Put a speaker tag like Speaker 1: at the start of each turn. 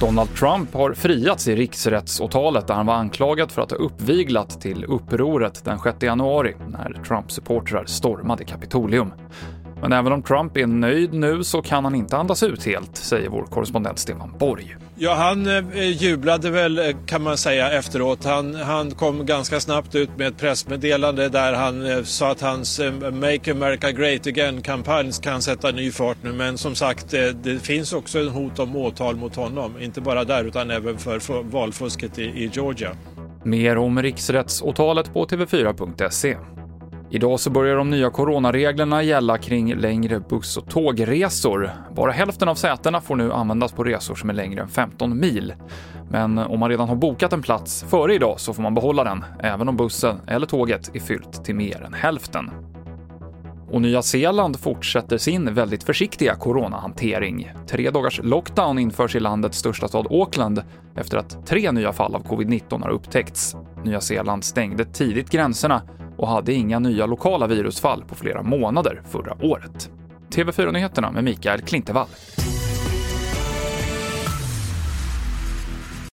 Speaker 1: Donald Trump har friats i riksrättsåtalet där han var anklagad för att ha uppviglat till upproret den 6 januari när Trump-supportrar stormade Kapitolium. Men även om Trump är nöjd nu så kan han inte andas ut helt, säger vår korrespondent Stefan Borg.
Speaker 2: Ja, han eh, jublade väl eh, kan man säga efteråt. Han, han kom ganska snabbt ut med ett pressmeddelande där han eh, sa att hans Make America Great Again-kampanj kan sätta ny fart nu. Men som sagt, det finns också en hot om åtal mot honom. Inte bara där utan även för, för valfusket i, i Georgia.
Speaker 1: Mer om riksrättsåtalet på tv4.se. Idag så börjar de nya coronareglerna gälla kring längre buss och tågresor. Bara hälften av sätena får nu användas på resor som är längre än 15 mil. Men om man redan har bokat en plats före idag så får man behålla den, även om bussen eller tåget är fyllt till mer än hälften. Och Nya Zeeland fortsätter sin väldigt försiktiga coronahantering. Tre dagars lockdown införs i landets största stad Auckland efter att tre nya fall av covid-19 har upptäckts. Nya Zeeland stängde tidigt gränserna och hade inga nya lokala virusfall på flera månader förra året. TV4-nyheterna med Mikael Klintevall.